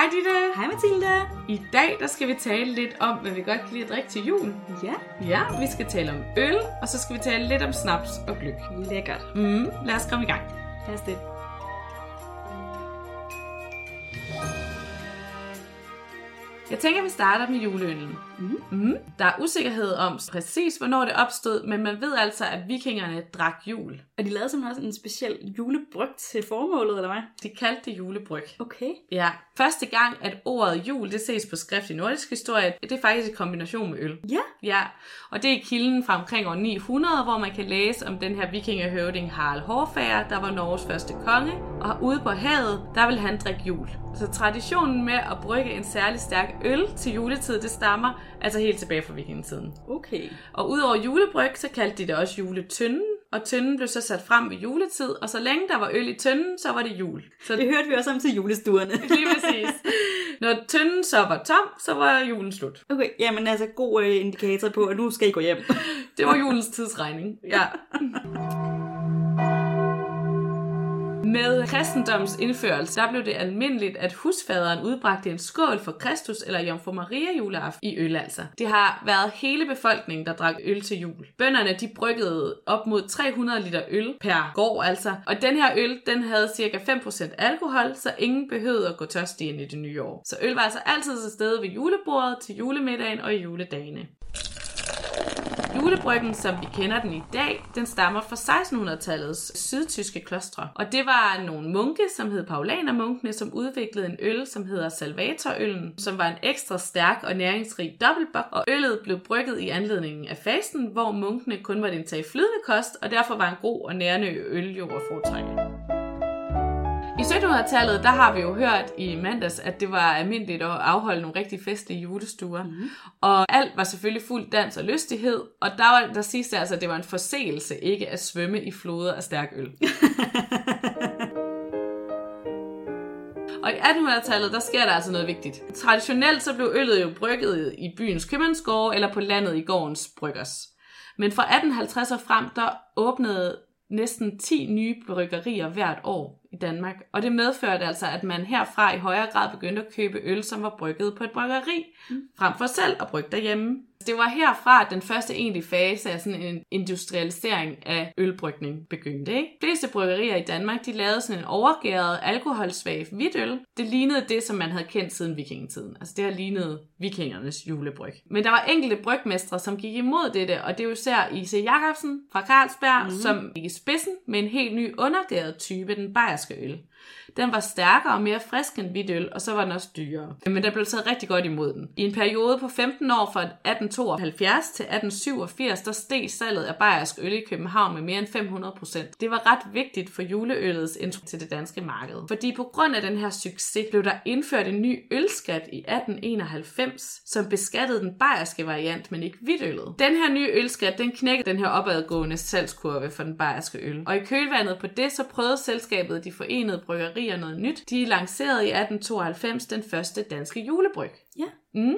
Hej Ditte! Hej Mathilda. I dag der skal vi tale lidt om, hvad vi godt kan lide at drikke til jul. Ja, Ja, vi skal tale om øl, og så skal vi tale lidt om snaps og gløk. lækkert. Mm, lad os komme i gang. Lad os det. Jeg tænker, vi starter med juleølen. Mhm. Mm. Der er usikkerhed om præcis, hvornår det opstod, men man ved altså, at vikingerne drak jul. Og de lavede simpelthen også en speciel julebryg til formålet, eller hvad? De kaldte det julebryg. Okay. Ja, første gang, at ordet jul, det ses på skrift i nordisk historie, det er faktisk i kombination med øl. Ja. Ja, og det er kilden fra omkring år 900, hvor man kan læse om den her vikingehøvding Harald Hårfager, der var Norges første konge. Og ude på havet, der vil han drikke jul. Så traditionen med at brygge en særlig stærk øl til juletid, det stammer altså helt tilbage fra vikingetiden. Okay. Og udover julebryg, så kaldte de det også juletønden, og tønden blev så sat frem ved juletid, og så længe der var øl i tønden, så var det jul. Så Det hørte vi også om til julestuerne. lige præcis. Når tønden så var tom, så var julen slut. Okay, jamen altså god øh, indikator på, at nu skal I gå hjem. Det var julens tidsregning. Ja. Med kristendoms indførelse, der blev det almindeligt, at husfaderen udbragte en skål for Kristus eller Jomfru Maria juleaften i øl altså. Det har været hele befolkningen, der drak øl til jul. Bønderne, de bryggede op mod 300 liter øl per gård altså. Og den her øl, den havde cirka 5% alkohol, så ingen behøvede at gå tørstig ind i det nye år. Så øl var altså altid til stede ved julebordet, til julemiddagen og i juledagene. Julebryggen, som vi kender den i dag, den stammer fra 1600-tallets sydtyske klostre. Og det var nogle munke, som hed Paulanermunkene, som udviklede en øl, som hedder Salvatorøllen, som var en ekstra stærk og næringsrig dobbeltbok, og øllet blev brygget i anledningen af fasten, hvor munkene kun måtte indtage flydende kost, og derfor var en god og nærende øl jo at foretrække. I 1700-tallet, der har vi jo hørt i mandags, at det var almindeligt at afholde nogle rigtig festlige julestuer. Mm. Og alt var selvfølgelig fuld dans og lystighed, og der, var, der sidste altså, at det var en forseelse ikke at svømme i floder af stærk øl. Og i 1800-tallet, der sker der altså noget vigtigt. Traditionelt så blev øllet jo brygget i byens købmandsgård eller på landet i gårdens bryggers. Men fra 1850 og frem, der åbnede næsten 10 nye bryggerier hvert år i Danmark. Og det medførte altså, at man herfra i højere grad begyndte at købe øl, som var brygget på et bryggeri, frem for selv at brygge derhjemme. Det var herfra, at den første egentlige fase af sådan en industrialisering af ølbrygning begyndte. Ikke? De fleste bryggerier i Danmark, de lavede sådan en overgæret, alkoholsvag hvidøl. Det lignede det, som man havde kendt siden vikingetiden. Altså det har lignet vikingernes julebryg. Men der var enkelte brygmestre, som gik imod dette, og det er jo især I.C. Jacobsen fra Carlsberg, mm. som gik i spidsen med en helt ny undergæret type, den bayerske øl. Den var stærkere og mere frisk end hvidøl, og så var den også dyrere. Øh, men der blev taget rigtig godt imod den. I en periode på 15 år fra 1872 til 1887, der steg salget af bayersk øl i København med mere end 500 procent. Det var ret vigtigt for juleøllets intro til det danske marked. Fordi på grund af den her succes blev der indført en ny ølskat i 1891, som beskattede den bayerske variant, men ikke hvidøllet. Den her nye ølskat, den knækkede den her opadgående salgskurve for den bayerske øl. Og i kølvandet på det, så prøvede selskabet De Forenede Bryggerier noget nyt. De lancerede i 1892 den første danske julebryg. Ja. Mm.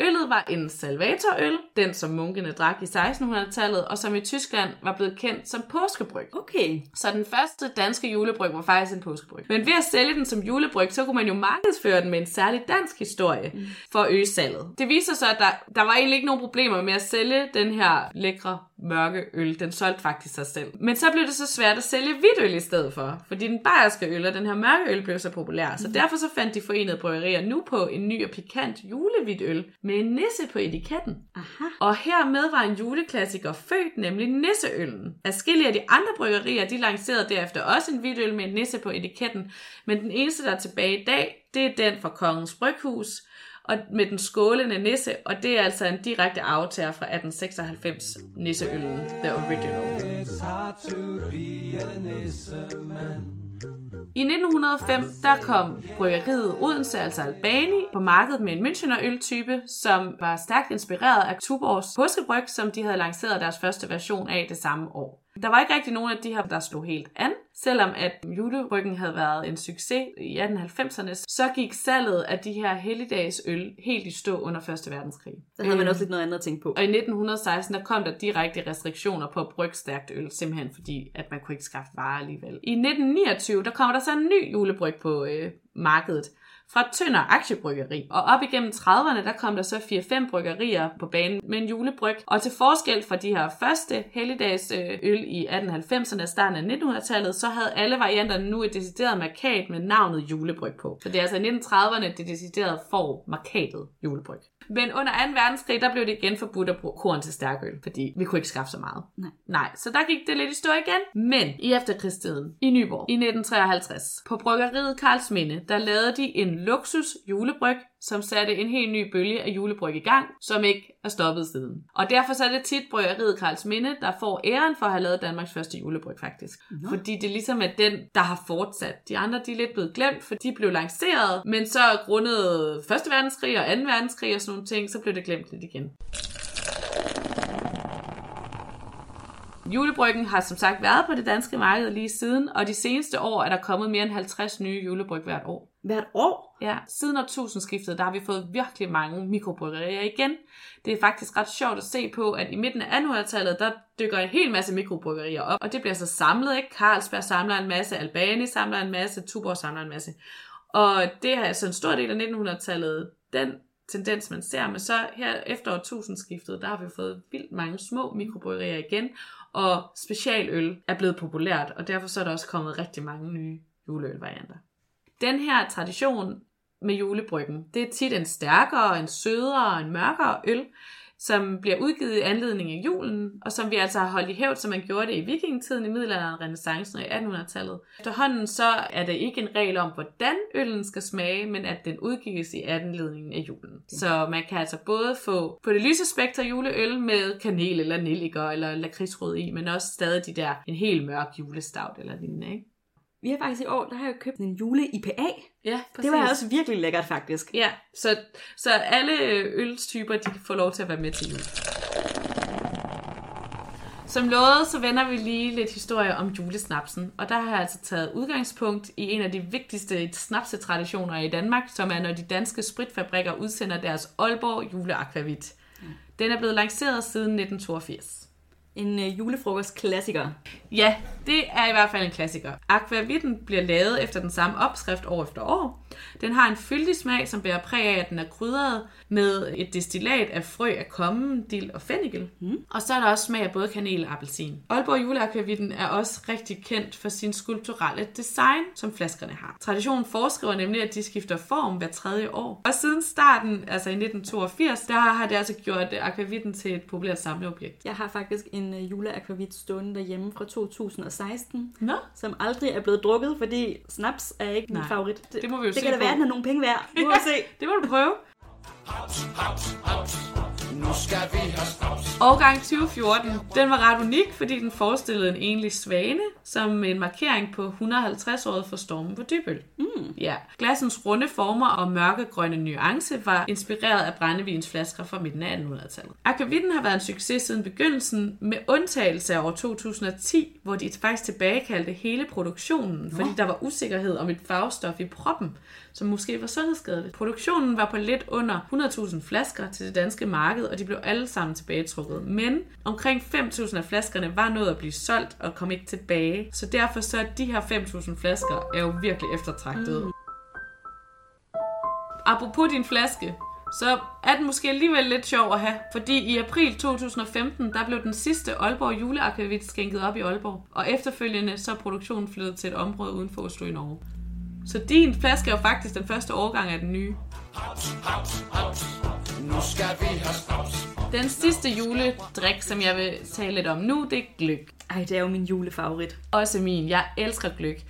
Øllet var en salvatorøl, den som munkene drak i 1600-tallet, og som i Tyskland var blevet kendt som påskebryg. Okay. Så den første danske julebryg var faktisk en påskebryg. Men ved at sælge den som julebryg, så kunne man jo markedsføre den med en særlig dansk historie mm. for at øge salget. Det viser sig, at der, der var egentlig ikke nogen problemer med at sælge den her lækre mørke øl. Den solgte faktisk sig selv. Men så blev det så svært at sælge hvidt øl i stedet for, fordi den bayerske øl og den her mørke øl blev så populær. Så derfor så fandt de forenede bryggerier nu på en ny og pikant julehvidt øl med en nisse på etiketten. Aha. Og hermed var en juleklassiker født, nemlig nisseøllen. Adskillige af de andre bryggerier, de lancerede derefter også en hvidt øl med en nisse på etiketten, men den eneste, der er tilbage i dag, det er den fra Kongens Bryghus, og med den skålende nisse, og det er altså en direkte aftager fra 1896 nisseøllen, the original. I 1905, der kom bryggeriet Odense, altså Albani, på markedet med en Münchener øltype, som var stærkt inspireret af Tuborgs påskebryg, som de havde lanceret deres første version af det samme år. Der var ikke rigtig nogen af de her, der slog helt an. Selvom at julebryggen havde været en succes i 1890'erne, så gik salget af de her helligdagsøl helt i stå under 1. verdenskrig. Der havde man Øhm, også lidt noget andet at tænke på. og i 1916, der kom der direkte restriktioner på at brygge stærkt øl, simpelthen fordi, at man kunne ikke skaffe varer alligevel. I 1929, der kommer der så en ny julebryg på øh, markedet fra Tønder Aktiebryggeri. Og op igennem 30'erne, der kom der så 4-5 bryggerier på banen med en julebryg. Og til forskel fra de her første helligdags øh, øl i 1890'erne og starten af 1900-tallet, så havde alle varianterne nu et decideret markat med navnet julebryg på. Så det er altså i 1930'erne, det decideret får markatet julebryg. Men under 2. verdenskrig, der blev det igen forbudt at bruge korn til stærkøl, fordi vi kunne ikke skaffe så meget. Nej. Nej, så der gik det lidt i stå igen. Men i efterkrigstiden i Nyborg i 1953, på bryggeriet Karlsminde, der lavede de en luksus julebryg, som satte en helt ny bølge af julebryg i gang, som ikke er stoppet siden. Og derfor så er det tit bryggeriet Karlsminde, der får æren for at have lavet Danmarks første julebryg faktisk. Nå. Fordi det ligesom er den, der har fortsat. De andre de er lidt blevet glemt, for de blev lanceret, men så grundet 1. verdenskrig og 2. verdenskrig og sådan nogle ting, så blev det glemt lidt igen. Julebryggen har som sagt været på det danske marked lige siden, og de seneste år er der kommet mere end 50 nye julebryg hvert år. Hvert år? Ja, siden årtusindskiftet, der har vi fået virkelig mange mikrobryggerier igen. Det er faktisk ret sjovt at se på, at i midten af 1800-tallet, der dykker en hel masse mikrobryggerier op, og det bliver så samlet, ikke? Carlsberg samler en masse, Albani samler en masse, Tuborg samler en masse. Og det er altså en stor del af 1900-tallet, den tendens, man ser, men så her efter årtusindskiftet, der har vi fået vildt mange små mikrobryggerier igen, og specialøl er blevet populært, og derfor så er der også kommet rigtig mange nye juleølvarianter. Den her tradition med julebryggen, det er tit en stærkere, en sødere og en mørkere øl, som bliver udgivet i anledning af julen, og som vi altså har holdt i hævd, som man gjorde det i vikingetiden, i middelalderen, renaissancen og i 1800-tallet. Efterhånden så er det ikke en regel om, hvordan øllen skal smage, men at den udgives i anledningen af julen. Så man kan altså både få på det lyse spektre juleøl med kanel eller nelliker eller lakridsrød i, men også stadig de der en helt mørk julestavt eller lignende, ikke? Vi har faktisk i år, der har jeg købt en jule-IPA. Ja, Det var også virkelig lækkert, faktisk. Ja, så, så alle ølstyper, de kan få lov til at være med til jul. Som lovet, så vender vi lige lidt historie om julesnapsen. Og der har jeg altså taget udgangspunkt i en af de vigtigste snapsetraditioner i Danmark, som er, når de danske spritfabrikker udsender deres Aalborg juleakvavit. Den er blevet lanceret siden 1982. En øh, julefrokost klassiker. Ja, det er i hvert fald en klassiker. Aquavitten bliver lavet efter den samme opskrift år efter år. Den har en fyldig smag, som bærer præg af, at den er krydret med et destillat af frø af kommen, dild og fennikel. Mm. Og så er der også smag af både kanel og appelsin. Aalborg juleakvavitten er også rigtig kendt for sin skulpturelle design, som flaskerne har. Traditionen foreskriver nemlig, at de skifter form hver tredje år. Og siden starten, altså i 1982, der har det altså gjort akvavitten til et populært samleobjekt. Jeg har faktisk en øh, juleakvavit stående derhjemme fra 2016, Nå, som aldrig er blevet drukket, fordi snaps er ikke min Nej. favorit. det må vi jo det se kan da være, at den er nogle penge værd. Nu må vi se. det må du prøve. Haps, haps, haps. Nu skal vi have snaps. Årgang 2014, den var ret unik, fordi den forestillede en enlig svane, som en markering på 150-året for stormen på Dybøl. Mm. Ja. Glassens runde former og mørkegrønne nuance var inspireret af brændevinsflasker fra midten af 1800-tallet. Akvavitten har været en succes siden begyndelsen, med undtagelse af år 2010, hvor de faktisk tilbagekaldte hele produktionen, fordi der var usikkerhed om et farvestof i proppen, som måske var sundhedsskadeligt. Produktionen var på lidt under 100.000 flasker til det danske marked, og de blev alle sammen tilbagetrukket. Men omkring 5.000 af flaskerne var nået at blive solgt og kom ikke tilbage. Så derfor så er de her 5.000 flasker er jo virkelig eftertragtede. Mm. Apropos din flaske, så er den måske alligevel lidt sjov at have, fordi i april 2015, der blev den sidste Aalborg juleakvavit skænket op i Aalborg, og efterfølgende så er produktionen flyttet til et område uden for Oslo i Norge. Så din flaske er jo faktisk den første årgang af den nye. Haps, haps, haps. Nu skal vi have. Den sidste juledrik, som jeg vil tale lidt om nu, det er gløk. Ej, det er jo min julefavorit. Også min. Jeg elsker gløk.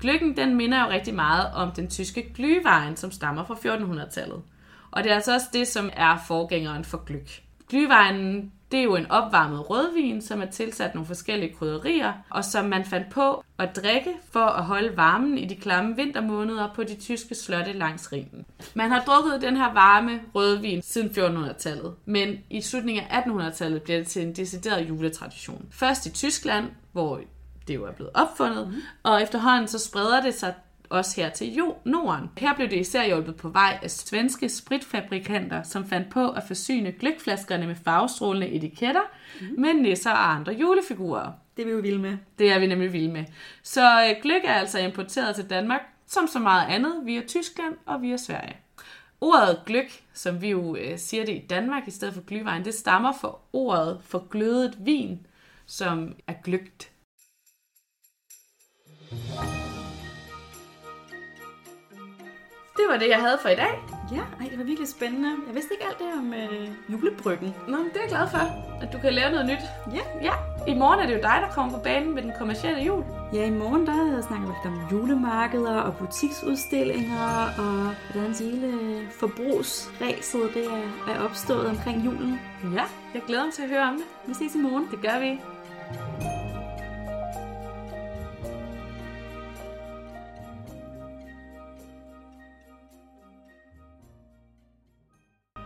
Gløkken, den minder jo rigtig meget om den tyske glyvejen, som stammer fra 1400-tallet. Og det er altså også det, som er forgængeren for gløk. Glyvejen, det er jo en opvarmet rødvin, som er tilsat nogle forskellige krydderier, og som man fandt på at drikke for at holde varmen i de klamme vintermåneder på de tyske slotte langs Rhinen. Man har drukket den her varme rødvin siden 1400-tallet, men i slutningen af 1800-tallet bliver det til en decideret juletradition. Først i Tyskland, hvor det jo er blevet opfundet, mm. og efterhånden så spreder det sig også her til Norden. Her blev det især hjulpet på vej af svenske spritfabrikanter, som fandt på at forsyne gløgflaskerne med farvestrålende etiketter, mm. med nisser og andre julefigurer. Det er vi jo vilde med. Det er vi nemlig vilde med. Så øh, gløgg er altså importeret til Danmark som så meget andet, via Tyskland og via Sverige. Ordet gløk, som vi jo øh, siger det i Danmark i stedet for glyvejen, det stammer fra ordet for glødet vin, som er gløgt. Det var det, jeg havde for i dag. Ja, ej, det var virkelig spændende. Jeg vidste ikke alt det om øh, julebryggen. Nå, men det er jeg glad for, at du kan lave noget nyt. Ja. Ja, i morgen er det jo dig, der kommer på banen med den kommercielle jul. Ja, i morgen der snakker vi lidt om julemarkeder og butiksudstillinger og hvordan hele forbrugsræset det er, er opstået omkring julen. Ja, jeg glæder mig til at høre om det. Vi ses i morgen. Det gør vi.